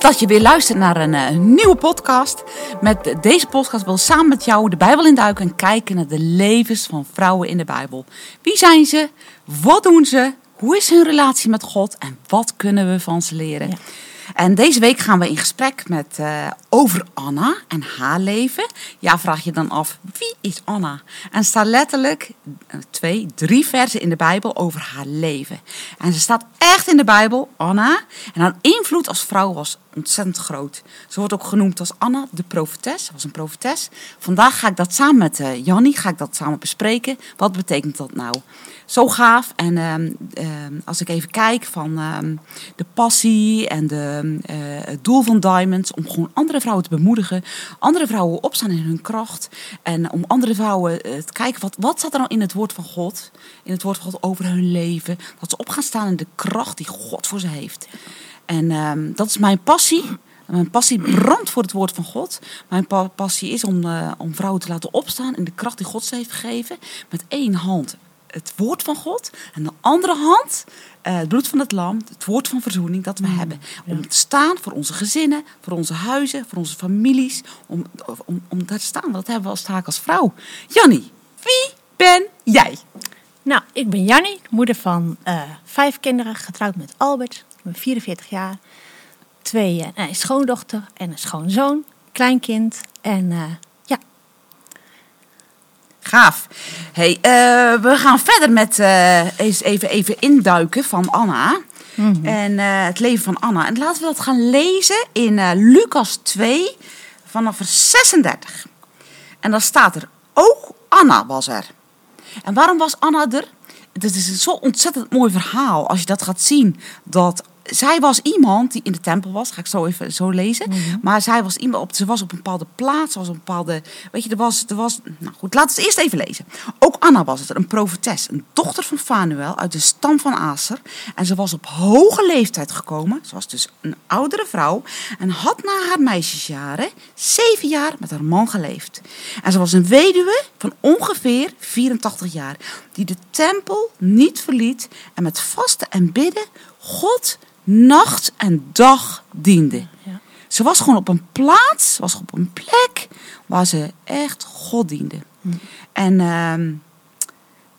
dat je weer luistert naar een eh, nieuwe podcast. Met deze podcast wil samen met jou de Bijbel induiken en kijken naar de levens van vrouwen in de Bijbel. Wie zijn ze? Wat doen ze? Hoe is hun relatie met God? En wat kunnen we van ze leren? Ja. En deze week gaan we in gesprek met, eh, over Anna en haar leven. Ja, vraag je dan af, wie is Anna? En staan letterlijk eh, twee, drie versen in de Bijbel over haar leven. En ze staat echt in de Bijbel, Anna. En haar invloed als vrouw was ontzettend groot. Ze wordt ook genoemd als Anna, de profetes. Was een profetes. Vandaag ga ik dat samen met Jannie, ga ik dat samen bespreken. Wat betekent dat nou? Zo gaaf. En ehm, ehm, als ik even kijk van ehm, de passie en de, eh, het doel van Diamonds... om gewoon andere vrouwen te bemoedigen. Andere vrouwen opstaan in hun kracht. En om andere vrouwen eh, te kijken, wat, wat staat er nou in het woord van God? In het woord van God over hun leven. Dat ze op gaan staan in de kracht die God voor ze heeft. En ehm, dat is mijn passie. Mijn passie brandt voor het woord van God. Mijn pa- passie is om, eh, om vrouwen te laten opstaan in de kracht die God ze heeft gegeven. Met één hand het woord van God. En de andere hand eh, het bloed van het lam. Het woord van verzoening dat we hebben. Om te staan voor onze gezinnen, voor onze huizen, voor onze families. Om, om, om daar te staan. Dat hebben we als taak als vrouw. Jannie, wie ben jij? Nou, ik ben Jannie, moeder van eh, vijf kinderen, getrouwd met Albert. Ik ben 44 jaar. Twee, eh, een schoondochter en een schoonzoon, kleinkind. En eh, ja, Gaaf. Hey, eh, we gaan verder met eens even, even induiken van Anna. En eh, het leven van Anna. En laten we dat gaan lezen in Lucas 2 vanaf vers 36. En dan staat er, ook Anna was er. En waarom was Anna er? Het is een zo ontzettend mooi verhaal als je dat gaat zien. Dat zij was iemand die in de tempel was. Ga ik zo even zo lezen. Maar zij was iemand op, ze was op een bepaalde plaats. Was op een bepaalde. Weet je, er was. Er was nou goed, laten we het eerst even lezen. Ook Anna was het, een profetes. Een dochter van Fanuel uit de stam van Aser. En ze was op hoge leeftijd gekomen. Ze was dus een oudere vrouw. En had na haar meisjesjaren zeven jaar met haar man geleefd. En ze was een weduwe van ongeveer 84 jaar. Die de tempel niet verliet. En met vasten en bidden God nacht en dag diende. Ja. Ze was gewoon op een plaats, was op een plek waar ze echt God diende. En ehm,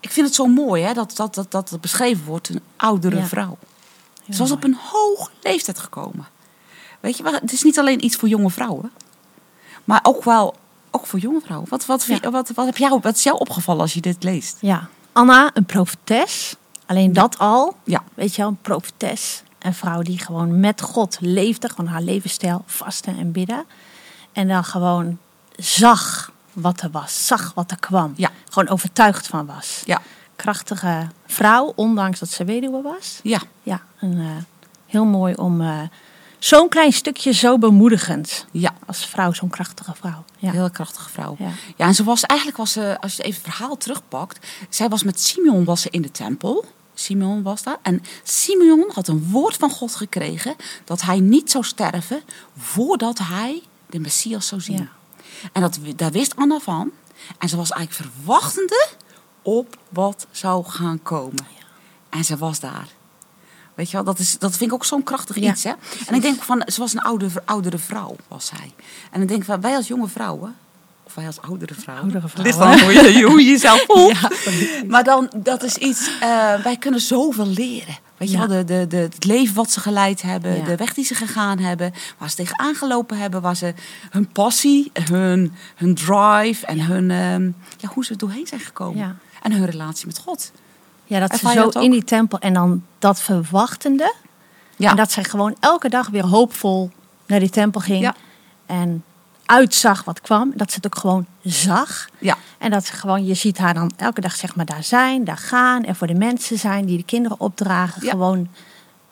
ik vind het zo mooi hè, dat, dat, dat, dat het beschreven wordt, een oudere Ja. vrouw. heel Ze was mooi. op een hoge leeftijd gekomen. Weet je, het is niet alleen iets voor jonge vrouwen, maar ook wel ook voor jonge vrouwen. Wat, wat, Ja. wat, wat, heb jou, wat is jou opgevallen als je dit leest? Ja, Anna, een profetes. Alleen dat al, Ja, weet je wel, een profetes. Een vrouw die gewoon met God leefde, gewoon haar levensstijl, vasten en bidden. En dan gewoon zag wat er was, zag wat er kwam. Ja. Gewoon overtuigd van was. ja, Krachtige vrouw, ondanks dat ze weduwe was. ja. Ja, een, eh, heel mooi om eh, zo'n klein stukje zo bemoedigend. ja. Als vrouw, zo'n krachtige vrouw. Ja. Heel krachtige vrouw. Ja. Ja. en ze was eigenlijk, was ze, als je even het verhaal terugpakt, zij was met Simeon was ze in de tempel. Simeon was daar. En Simeon had een woord van God gekregen dat hij niet zou sterven voordat hij de Messias zou zien. Ja. En dat, daar wist Anna van. En ze was eigenlijk verwachtende op wat zou gaan komen. En ze was daar. Weet je wel, dat, is, dat vind ik ook zo'n krachtig Ja, iets. Hè? En ik denk van, ze was een oude, oudere vrouw, was zij. En ik denk van, wij als jonge vrouwen, of wij als oudere vrouwen. Oudere het ligt vrouwen. dan hoe je, hoe je jezelf voelt. Ja, maar dan, dat is iets, eh, wij kunnen zoveel leren. Weet je Ja. wel, de, de, de, het leven wat ze geleid hebben, Ja. de weg die ze gegaan hebben, waar ze tegenaan gelopen hebben, waar ze hun passie, hun, hun drive en hun, ehm, ja, hoe ze er doorheen zijn gekomen. En hun relatie met God. Ja, dat ze Ervaar zo dat in die tempel en dan dat verwachtende. Ja. En dat zij gewoon elke dag weer hoopvol naar die tempel ging. Ja. En uitzag wat kwam. Dat ze het ook gewoon zag. Ja. En dat ze gewoon, je ziet haar dan elke dag zeg maar daar zijn, daar gaan. En voor de mensen zijn die de kinderen opdragen. Ja. Gewoon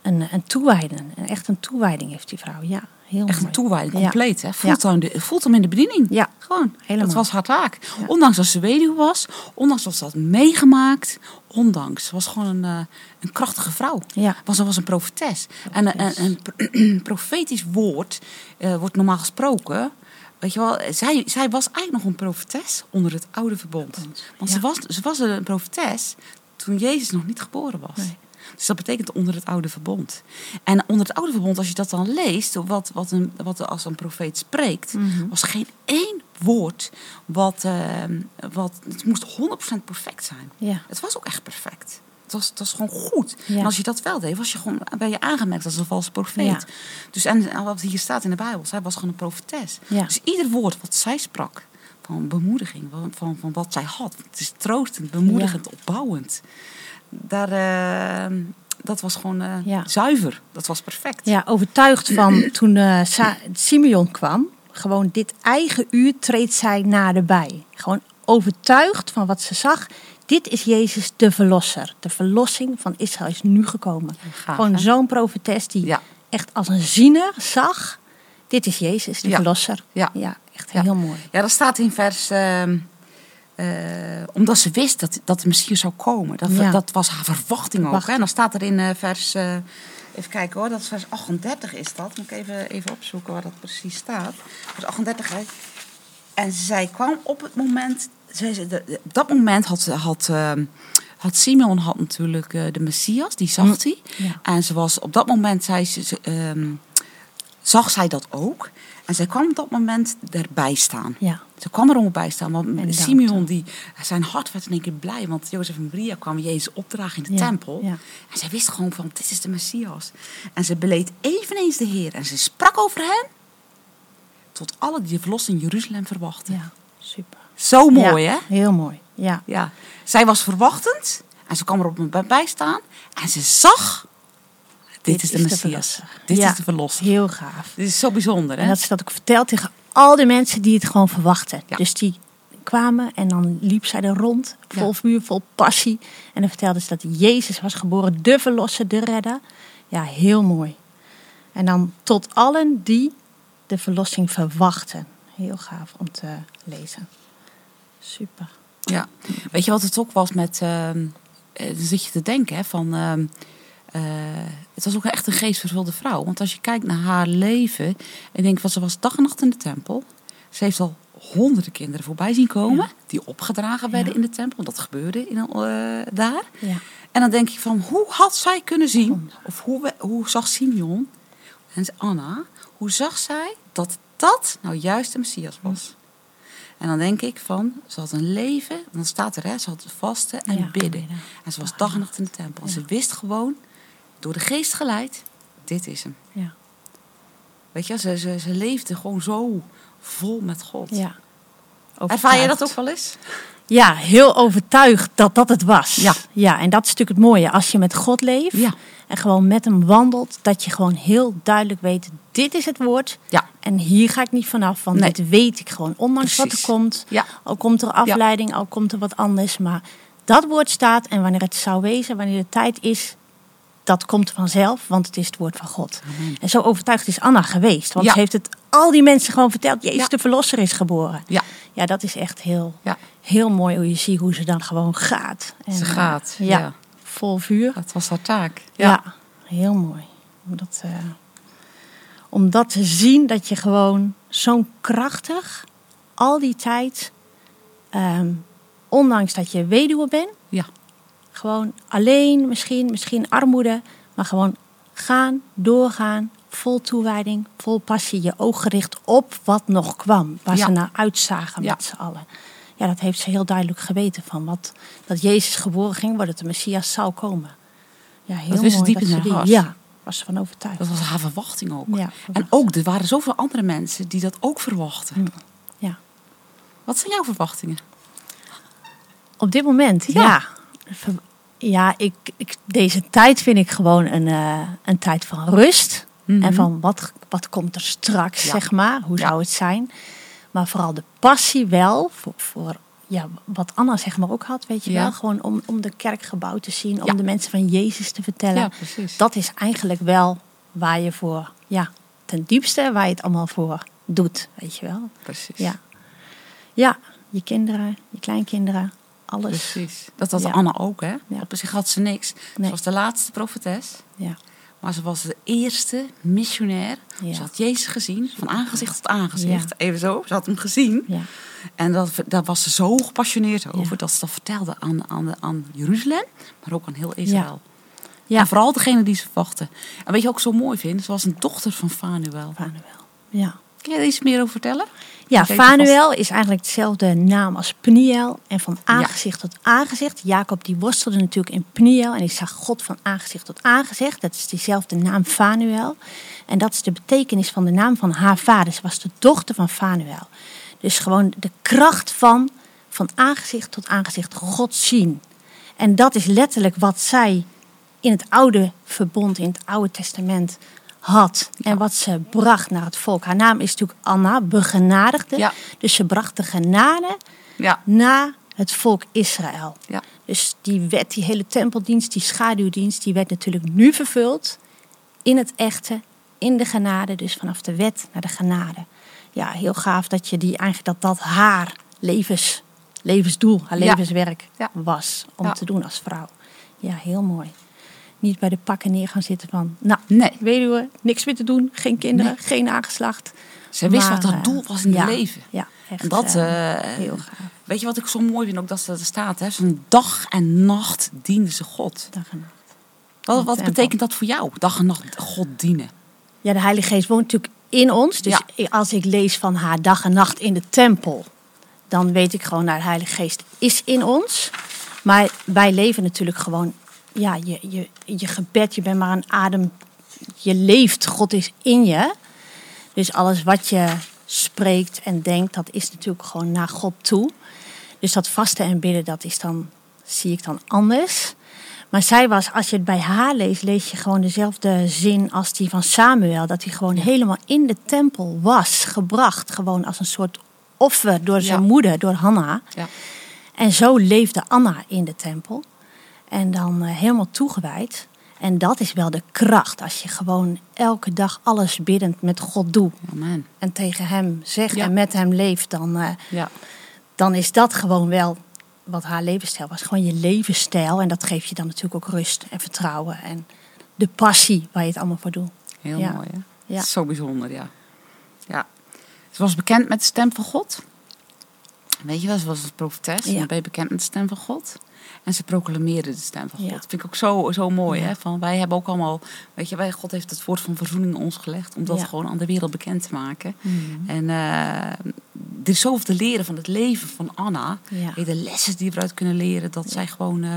een, een toewijden. En echt een toewijding heeft die vrouw. Ja, heel Echt mooi. een toewijding, Ja. compleet. Hè? Fulltime, de, fulltime in de bediening. Ja. Gewoon. Helemaal. Dat was haar taak. Ja. Ondanks dat ze weduwe was, ondanks dat ze had meegemaakt, ondanks. Ze was gewoon een, eh, een krachtige vrouw. Ja. Ze was een profetes. En een, een, een pro- profetisch woord eh, wordt normaal gesproken. Weet je wel, zij, zij was eigenlijk nog een profetes onder het oude verbond. Want ze, was, ze was een profetes toen Jezus nog niet geboren was. Nee. Dus dat betekent onder het oude verbond. En onder het oude verbond, als je dat dan leest, wat, wat, een, wat als een profeet spreekt, Mhm. was geen één woord wat, eh, wat. Het moest 100% perfect zijn. Ja. Het was ook echt perfect. Was, was gewoon goed. Ja. En als je dat wel deed, was je gewoon, ben je aangemerkt als een valse profeet. Ja. Dus en, wat hier staat in de Bijbel, zij was gewoon een profetes. Ja. Dus ieder woord wat zij sprak, van bemoediging, van, van, van wat zij had. Het is troostend, bemoedigend, opbouwend. Daar, eh, dat was gewoon eh, Ja. zuiver. Dat was perfect. Ja, overtuigd van toen Sa- Simeon kwam. Gewoon dit eigen uur treedt zij naderbij. Gewoon overtuigd van wat ze zag. Dit is Jezus de verlosser. De verlossing van Israël is nu gekomen. Gaaf, Gewoon zo'n profetes die Ja. echt als een ziener zag. Dit is Jezus, de Ja. verlosser. Ja. echt Ja. heel mooi. Ja, dat staat in vers. ehm, eh, omdat ze wist dat, dat de Messias zou komen. Dat, dat was haar verwachting ook. Hè? En dan staat er in eh, vers. eh, even kijken hoor, dat is vers 38 is dat. Moet ik even, even opzoeken waar dat precies staat. Vers 38. Hè. En zij kwam op het moment. Op dat moment had, had, ehm, had Simeon had natuurlijk eh, de Messias, die zag hij. Ja. En ze was op dat moment, zei ze, ehm, zag zij dat ook. En zij kwam op dat moment erbij staan. Ja. Ze kwam er om bij staan, want Inderdaad. Simeon, die, zijn hart werd in één keer blij. Want Jozef en Maria kwamen Jezus opdragen in de Ja, tempel. ja. En zij wist gewoon van, dit is de Messias. En ze beleed eveneens de Heer. En ze sprak over hen tot alle die de verlossing in Jeruzalem verwachten. ja, super. Zo mooi, Ja, hè? Heel mooi. Ja. Ja. Zij was verwachtend. En ze kwam er op een bij staan. En ze zag, dit, is de Messias. dit Ja, is de verlosser. Heel gaaf. Dit is zo bijzonder, hè? En dat ze dat ook vertelt tegen al die mensen die het gewoon verwachten. Ja. Dus die kwamen en dan liep zij er rond, vol Ja. vuur, vol passie. En dan vertelde ze dat Jezus was geboren, de verlosser, de redder. Ja, heel mooi. En dan tot allen die de verlossing verwachten. Heel gaaf om te lezen. Super. Ja, weet je wat het ook was met. eh, dan zit je te denken hè, van. ehm, eh, het was ook echt een geestvervulde vrouw. Want als je kijkt naar haar leven. En denkt van ze was dag en nacht in de tempel. Ze heeft al honderden kinderen voorbij zien komen. Ja. Die opgedragen werden Ja. in de tempel. Want dat gebeurde in, eh, daar. Ja. En dan denk ik van hoe had zij kunnen zien. Of hoe, hoe zag Simeon en Anna. Hoe zag zij dat dat nou juist de Messias was. En dan denk ik van, ze had een leven, dan staat er, hè, ze had vasten en Ja, bidden. En ze was dag en nacht in de tempel. En ze wist gewoon, door de geest geleid, dit is hem. Ja. Weet je, ze, ze, ze leefde gewoon zo vol met God. ja. Ervaar je dat ook wel eens? Ja, heel overtuigd dat dat het was. Ja. ja, en dat is natuurlijk het mooie. Als je met God leeft Ja. en gewoon met hem wandelt, dat je gewoon heel duidelijk weet: dit is het woord. Ja. En hier ga ik niet vanaf, want Nee. dit weet ik gewoon. Ondanks wat er komt, Ja. al komt er afleiding, al komt er wat anders. Maar dat woord staat en wanneer het zou wezen, wanneer de tijd is, dat komt vanzelf, want het is het woord van God. Amen. En zo overtuigd is Anna geweest, want Ja. ze heeft het al die mensen gewoon verteld: Jezus Ja. de Verlosser is geboren. Ja. Ja, dat is echt heel, Ja. heel mooi hoe je ziet hoe ze dan gewoon gaat. En, Ze gaat, ja, ja. vol vuur. Dat was haar taak. Ja, heel mooi. Om dat, eh, om dat te zien dat je gewoon zo'n krachtig, al die tijd, ehm, ondanks dat je weduwe bent, Ja. gewoon alleen misschien, misschien armoede, maar gewoon gaan, doorgaan, vol toewijding, vol passie, je oog gericht op wat nog kwam, waar Ja. ze naar uitzagen Ja. met z'n allen. Ja, dat heeft ze heel duidelijk geweten van wat dat Jezus geboren ging worden, dat de Messias zou komen. Ja, heel ze mooi diep in ze die-. Ja, was ze van overtuigd. Dat was haar verwachting ook. Ja, en ook, er waren zoveel andere mensen die dat ook verwachten. Ja. Wat zijn jouw verwachtingen? Op dit moment, Ja. ja. Ik, ik, deze tijd vind ik gewoon een, eh, een tijd van rust. Mhm. En van wat, wat komt er straks, Ja. zeg maar. Hoe Ja. zou het zijn? Maar vooral de passie wel voor, voor ja, wat Anna zeg maar ook had, weet je Ja. wel. Gewoon om, om de kerkgebouw te zien, om Ja. de mensen van Jezus te vertellen. Ja, precies. Dat is eigenlijk wel waar je voor, ja, ten diepste waar je het allemaal voor doet, weet je wel. Precies. Ja. Ja, je kinderen, je kleinkinderen, alles. Precies. Dat had. Anna ook, hè? Ja. Op zich had ze niks. Nee. Ze was de laatste profetes. Ja. Maar ze was de eerste missionair. Ja. Ze had Jezus gezien, van aangezicht tot aangezicht. Ja. Even zo. Ze had hem gezien. Ja. En dat, daar was ze zo gepassioneerd over. Dat ze dat vertelde aan, aan, aan Jeruzalem, maar ook aan heel Israël. Ja. En vooral degene die ze verwachten. En weet je ik zo mooi vind? Ze was een dochter van Fanuel. Fanuel. Ja. Kun je er iets meer over vertellen? Ja, Ik Fanuel is eigenlijk dezelfde naam als Peniel. En van aangezicht tot aangezicht. Jacob die worstelde natuurlijk in Peniel. En die zag God van aangezicht tot aangezicht. Dat is diezelfde naam Fanuel. En dat is de betekenis van de naam van haar vader. Ze was de dochter van Fanuel. Dus gewoon de kracht van, van aangezicht tot aangezicht God zien. En dat is letterlijk wat zij in het oude verbond, in het oude testament had. En wat ze bracht naar het volk. Haar naam is natuurlijk Anna, begenadigde. Ja. Dus ze bracht de genade Ja. naar het volk Israël. Ja. Dus die wet, die hele tempeldienst, die schaduwdienst, die werd natuurlijk nu vervuld in het echte, in de genade. Dus vanaf de wet naar de genade. Ja, heel gaaf dat je die eigenlijk dat dat haar levens, levensdoel, haar levenswerk was om te doen als vrouw. Ja, heel mooi. Niet bij de pakken neer gaan zitten van, nou, Nee. weduwe, niks meer te doen, geen kinderen, geen nageslacht. Ze wist Maar, wat haar eh, doel was in ja, het leven. Ja, echt. En dat, eh, eh, heel gaaf. weet je wat ik zo mooi vind ook dat er staat? Hè? Zo'n dag en nacht dienden ze God. Dag en nacht. Wat, wat betekent dat voor jou? Dag en nacht God dienen. Ja, de Heilige Geest woont natuurlijk in ons. Dus als ik lees van haar dag en nacht in de tempel, dan weet ik gewoon, nou, de Heilige Geest is in ons. Maar wij leven natuurlijk gewoon, ja, je, je, je gebed, je bent maar een adem, je leeft, God is in je. Dus alles wat je spreekt en denkt, dat is natuurlijk gewoon naar God toe. Dus dat vasten en bidden, dat is dan, zie ik dan anders. Maar zij was, als je het bij haar leest, lees je gewoon dezelfde zin als die van Samuel. Dat hij gewoon helemaal in de tempel was gebracht. Gewoon als een soort offer door zijn Ja. moeder, door Hanna. Ja. En zo leefde Anna in de tempel. En dan eh, helemaal toegewijd. En dat is wel de kracht. Als je gewoon elke dag alles biddend met God doet. Amen. En tegen hem zegt Ja. en met hem leeft. Dan, eh, Ja. dan is dat gewoon wel wat haar levensstijl was. Gewoon je levensstijl. En dat geeft je dan natuurlijk ook rust en vertrouwen. En de passie waar je het allemaal voor doet. Heel Ja. mooi, hè? Ja. Zo bijzonder, ja. ja. Ze was bekend met de stem van God. Weet je wel, ze was een profetes. Ja. dan ben je bekend met de stem van God. En ze proclameerde de stem van God. Ja. Dat vind ik ook zo, zo mooi, Ja. hè? Van, wij hebben ook allemaal... Weet je, wij, God heeft het woord van verzoening in ons gelegd... om dat Ja. gewoon aan de wereld bekend te maken. En eh, er is zoveel te leren van het leven van Anna. De lessen die we eruit kunnen leren. Dat zij gewoon... eh,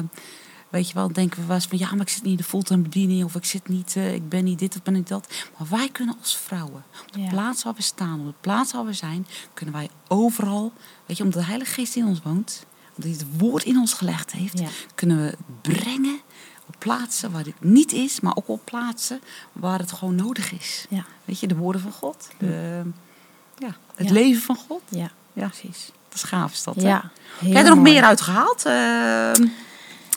Weet je wel, denken we wel eens van ja, maar ik zit niet in de fulltime bediening of ik zit niet, eh, ik ben niet dit of ben niet dat. Maar wij kunnen als vrouwen, op de Ja. plaats waar we staan, op de plaats waar we zijn, kunnen wij overal, weet je, omdat de Heilige Geest in ons woont, omdat hij het woord in ons gelegd heeft, Ja. kunnen we brengen op plaatsen waar het niet is, maar ook op plaatsen waar het gewoon nodig is. Ja, Weet je, de woorden van God, de, ja, het Ja. leven van God. ja, Ja, precies. dat is gaaf is dat. Ja, Heb jij er nog meer uit gehaald? Eh,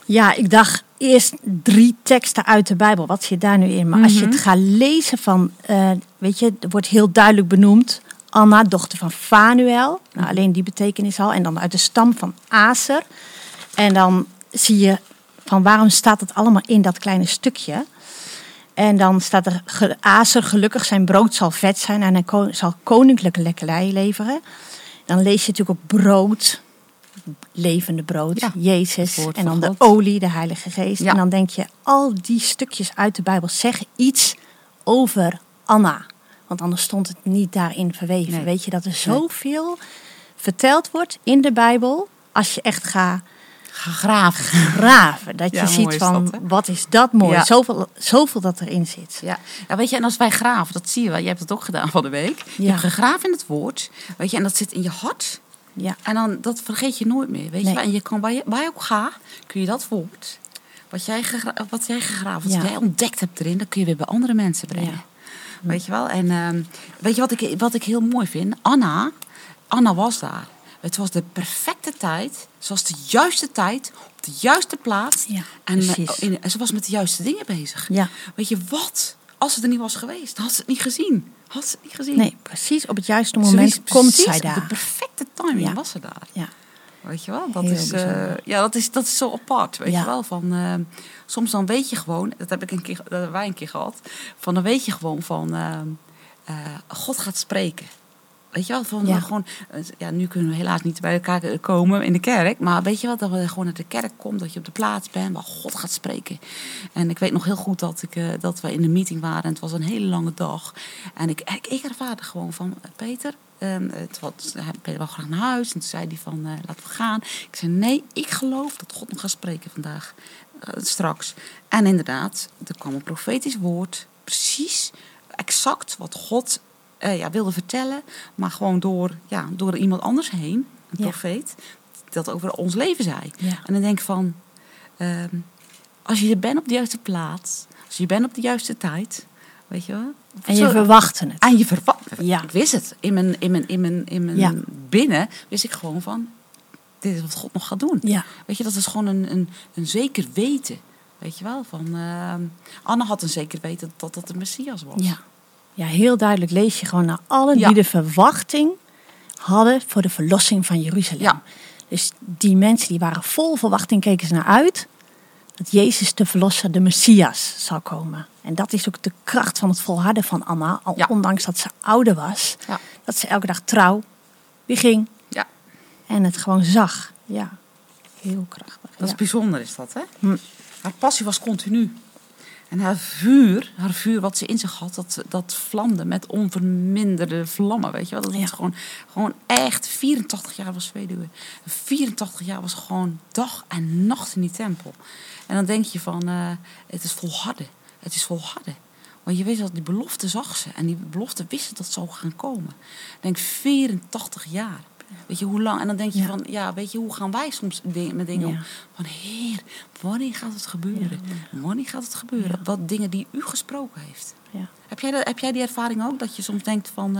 Ja, ik dacht eerst drie teksten uit de Bijbel. Wat zit daar nu in? Maar als je Mhm. het gaat lezen van, eh, weet je, er wordt heel duidelijk benoemd. Anna, dochter van Fanuel. Mhm. Nou, alleen die betekenis al. En dan uit de stam van Aser. En dan zie je van waarom staat het allemaal in dat kleine stukje. En dan staat er, Aser gelukkig zijn brood zal vet zijn en hij zal koninklijke lekkerij leveren. Dan lees je natuurlijk ook brood, levende brood, Ja, Jezus. En dan de God. olie, de Heilige Geest. Ja. En dan denk je, al die stukjes uit de Bijbel zeggen iets over Anna. Want anders stond het niet daarin verweven. Nee. Weet je dat er zoveel verteld wordt in de Bijbel. Als je echt gaat ga graven. graven. Dat Ja, je ziet is van, dat, wat is dat mooi. Ja. Zoveel, zoveel dat erin zit. Ja. ja, weet je, en als wij graven, dat zie je wel. Je hebt het ook gedaan van de week. Je hebt gegraven in het woord, weet je, en dat zit in je hart. Ja, En dan, dat vergeet je nooit meer, weet Nee. je. En je kan, waar, je, waar je ook gaat, kun je dat woord, wat jij, gegra wat jij gegraven, wat jij ontdekt hebt erin, dat kun je weer bij andere mensen brengen. Ja. Weet je wel? En ehm, weet je wat ik, wat ik heel mooi vind? Anna, Anna was daar. Het was de perfecte tijd. Ze was de juiste tijd, op de juiste plaats. Ja, en, eh, in- ze was met de juiste dingen bezig. Ja. Weet je wat? Als ze er niet was geweest, had ze het niet gezien. Had ze het niet gezien. nee, precies op het juiste moment komt zij op De daar. perfecte timing Ja. was ze daar. Ja, Weet je wel? Dat Heel is, eh, ja, dat is, dat is zo apart. Weet Ja. je wel? Van, eh, soms dan weet je gewoon, dat, heb ik een keer, dat hebben wij een keer gehad. Van dan weet je gewoon van, eh, God gaat spreken. Weet je wel, van Ja. gewoon, ja, nu kunnen we helaas niet bij elkaar komen in de kerk. Maar weet je wat, dat we gewoon naar de kerk komen, dat je op de plaats bent waar God gaat spreken. En ik weet nog heel goed dat, ik, dat we in de meeting waren en het was een hele lange dag. En ik, ik, ik ervaarde gewoon van, Peter, ehm, het was, hij Peter wil graag naar huis. En toen zei hij van, eh, laten we gaan. Ik zei, nee, ik geloof dat God nog gaat spreken vandaag, eh, straks. En inderdaad, er kwam een profetisch woord, precies, exact wat God eh, ja, wilde vertellen, maar gewoon door, ja, door iemand anders heen, een Ja. profeet, dat over ons leven zei. Ja. En dan denk ik van, ehm, als je er bent op de juiste plaats, als je bent op de juiste tijd, weet je wel. En je Zo- verwachtte het. en je verwacht. Ja. Ik wist het. In mijn, in mijn, in mijn, in mijn Ja. binnen wist ik gewoon van, dit is wat God nog gaat doen. Ja. Weet je, dat is gewoon een, een, een zeker weten. Weet je wel, van ehm, Anne had een zeker weten dat dat de Messias was. Ja. ja, heel duidelijk lees je gewoon naar allen Ja. die de verwachting hadden voor de verlossing van Jeruzalem. Ja. Dus die mensen die waren vol verwachting, keken ze naar uit dat Jezus de verlosser, de Messias, zou komen. En dat is ook de kracht van het volharden van Anna, al Ja. ondanks dat ze ouder was. Ja. Dat ze elke dag trouw weer ging Ja, en het gewoon zag. Ja, heel krachtig. dat is bijzonder is dat, hè? Hm. Haar passie was continu. En haar vuur, haar vuur wat ze in zich had, dat, dat vlamde met onverminderde vlammen. Weet je wel? Dat was gewoon, gewoon echt 84 jaar was weduwe. 84 jaar was gewoon dag en nacht in die tempel. En dan denk je van, eh, het is volharden. Het is volharden. Want je weet dat die belofte zag ze. En die belofte wist ze dat zou gaan komen. Ik denk 84 jaar. Weet je hoe lang? En dan denk je Ja. van, ja, weet je, hoe gaan wij soms met dingen om? Van heer, wanneer gaat het gebeuren? Wanneer gaat het gebeuren? Wat dingen die u gesproken heeft. Ja. Heb jij, dat, heb jij die ervaring ook? Dat je soms denkt van,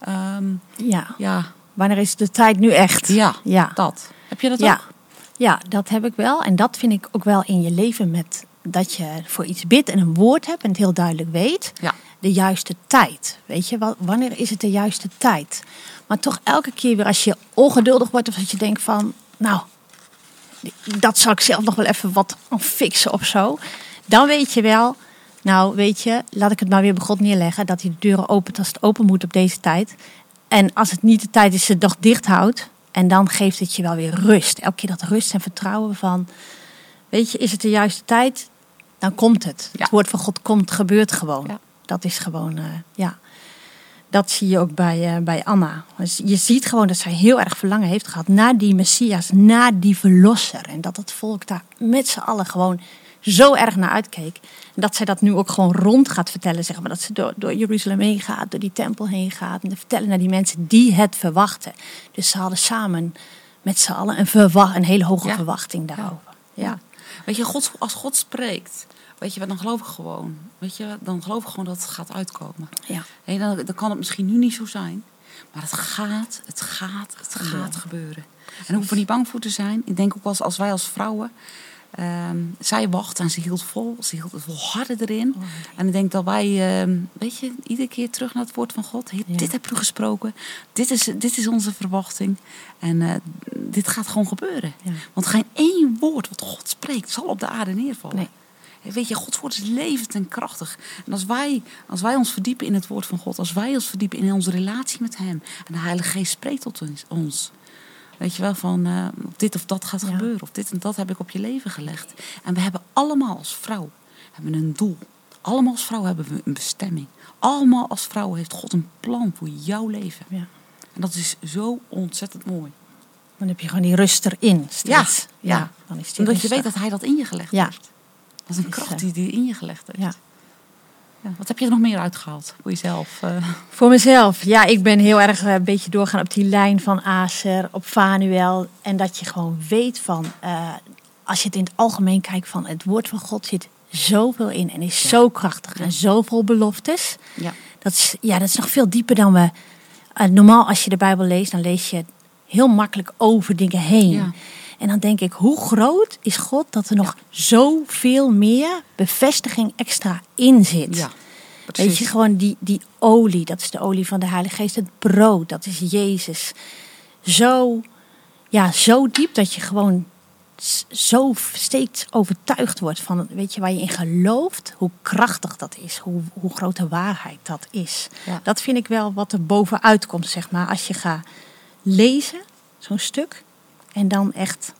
ehm, Ja. ja, wanneer is de tijd nu echt? ja, Ja. dat. Heb je dat ook? ja, dat heb ik wel. En dat vind ik ook wel in je leven met dat je voor iets bidt en een woord hebt en het heel duidelijk weet. Ja. De juiste tijd. Weet je, wa- wanneer is het de juiste tijd? Maar toch elke keer weer als je ongeduldig wordt of dat je denkt van, nou, dat zal ik zelf nog wel even wat fixen of zo. Dan weet je wel, nou weet je, laat ik het maar weer bij God neerleggen. Dat hij de deuren opent als het open moet op deze tijd. En als het niet de tijd is, het nog dicht houdt. En dan geeft het je wel weer rust. Elke keer dat rust en vertrouwen van, weet je, is het de juiste tijd? Dan komt het. Ja. Het woord van God komt, gebeurt gewoon. Ja. Dat is gewoon, eh, ja. Dat zie je ook bij, eh, bij Anna. Dus je ziet gewoon dat zij heel erg verlangen heeft gehad naar die Messias, naar die verlosser. En dat het volk daar met z'n allen gewoon zo erg naar uitkeek. En dat zij dat nu ook gewoon rond gaat vertellen. Zeg maar. Dat ze door, door Jeruzalem heen gaat, door die tempel heen gaat. En te vertellen naar die mensen die het verwachten. Dus ze hadden samen met z'n allen een, een hele hoge Ja. verwachting daarover. Ja. Weet je, God, als God spreekt, weet je, wat, dan geloof ik gewoon. Weet je, dan geloof ik gewoon dat het gaat uitkomen. Ja. Hé, dan, dan kan het misschien nu niet zo zijn. Maar het gaat, het gaat, het gaat gebeuren. En daar hoeven we niet bang voor te zijn. Ik denk ook als, als wij als vrouwen. Ehm, zij wacht en ze hield vol. Ze hield het volharden erin. En ik denk dat wij, ehm, weet je, iedere keer terug naar het woord van God. Heer, Ja. Dit heb u gesproken. Dit is, dit is onze verwachting. En eh, dit gaat gewoon gebeuren. Ja. Want geen één woord wat God spreekt zal op de aarde neervallen. Nee. Weet je, Gods woord is levend en krachtig. En als wij, als wij ons verdiepen in het woord van God, als wij ons verdiepen in onze relatie met Hem, en de Heilige Geest spreekt tot ons weet je wel, van eh, dit of dat gaat Ja. gebeuren, of dit en dat heb ik op je leven gelegd. En we hebben allemaal als vrouw hebben een doel. Allemaal als vrouw hebben we een bestemming. Allemaal als vrouw heeft God een plan voor jouw leven. Ja. En dat is zo ontzettend mooi. Dan heb je gewoon die rust erin steeds. Ja, ja. dan is die Omdat je weet dat Hij dat in je gelegd Ja. heeft. Dat is een kracht eh, die hij in je gelegd heeft. Ja. Wat heb je er nog meer uitgehaald voor jezelf? eh? Voor mezelf, ja, ik ben heel erg eh, een beetje doorgaan op die lijn van Acer, op Vanuel. En dat je gewoon weet van, eh, als je het in het algemeen kijkt van het woord van God zit zoveel in en is Ja. zo krachtig en zoveel beloftes. ja. Dat is, ja, dat is nog veel dieper dan we. normaal als je de Bijbel leest, dan lees je heel makkelijk over dingen heen. En dan denk ik, hoe groot is God dat er nog zoveel meer bevestiging extra in zit? ja. Weet je, gewoon die, die olie, dat is de olie van de Heilige Geest. Het brood, dat is Jezus. Zo, ja, zo diep dat je gewoon zo steeds overtuigd wordt van, weet je, waar je in gelooft, hoe krachtig dat is, hoe, hoe grote waarheid dat is. Ja. Dat vind ik wel wat er bovenuit komt, zeg maar, als je gaat lezen, zo'n stuk, en dan echt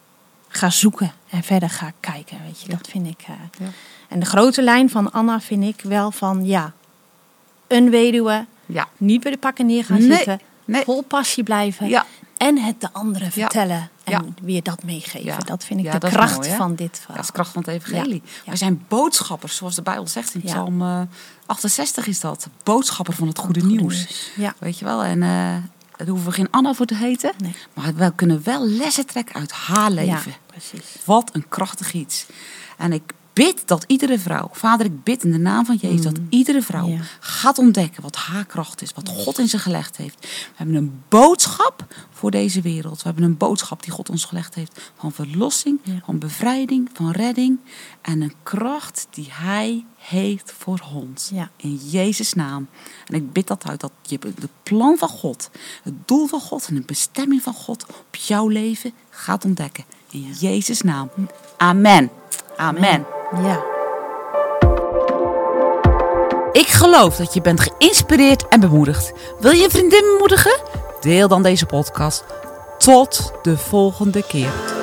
ga zoeken en verder ga kijken, weet je. Dat vind ik. eh, Ja. En de grote lijn van Anna vind ik wel van, ja, een weduwe, Ja. niet bij de pakken neer gaan Nee, zitten, nee. vol passie blijven Ja. en het de anderen vertellen en weer dat meegeven. Dat vind ik de dat is kracht mooi, van dit Dat verhaal. is de kracht van het evangelie. Wij zijn boodschappers, zoals de Bijbel zegt in. Psalm eh, 68 is dat. Boodschapper van het goede, Goede nieuws. nieuws. Ja. Weet je wel? En eh daar hoeven we geen Anna voor te heten. Nee. Maar we kunnen wel lessen trekken uit haar leven. Ja, precies. Wat een krachtig iets. En ik bid dat iedere vrouw, vader, ik bid in de naam van Jezus, dat iedere vrouw Mm. Ja. gaat ontdekken wat haar kracht is, wat God in ze gelegd heeft. We hebben een boodschap voor deze wereld. We hebben een boodschap die God ons gelegd heeft van verlossing, Ja. van bevrijding, van redding. En een kracht die Hij heeft voor ons. Ja. In Jezus' naam. En ik bid dat uit, dat je de plan van God, het doel van God en de bestemming van God op jouw leven gaat ontdekken. In Jezus' naam. Amen. Amen. Ja. Ik geloof dat je bent geïnspireerd en bemoedigd. Wil je een vriendin bemoedigen? Deel dan deze podcast. Tot de volgende keer.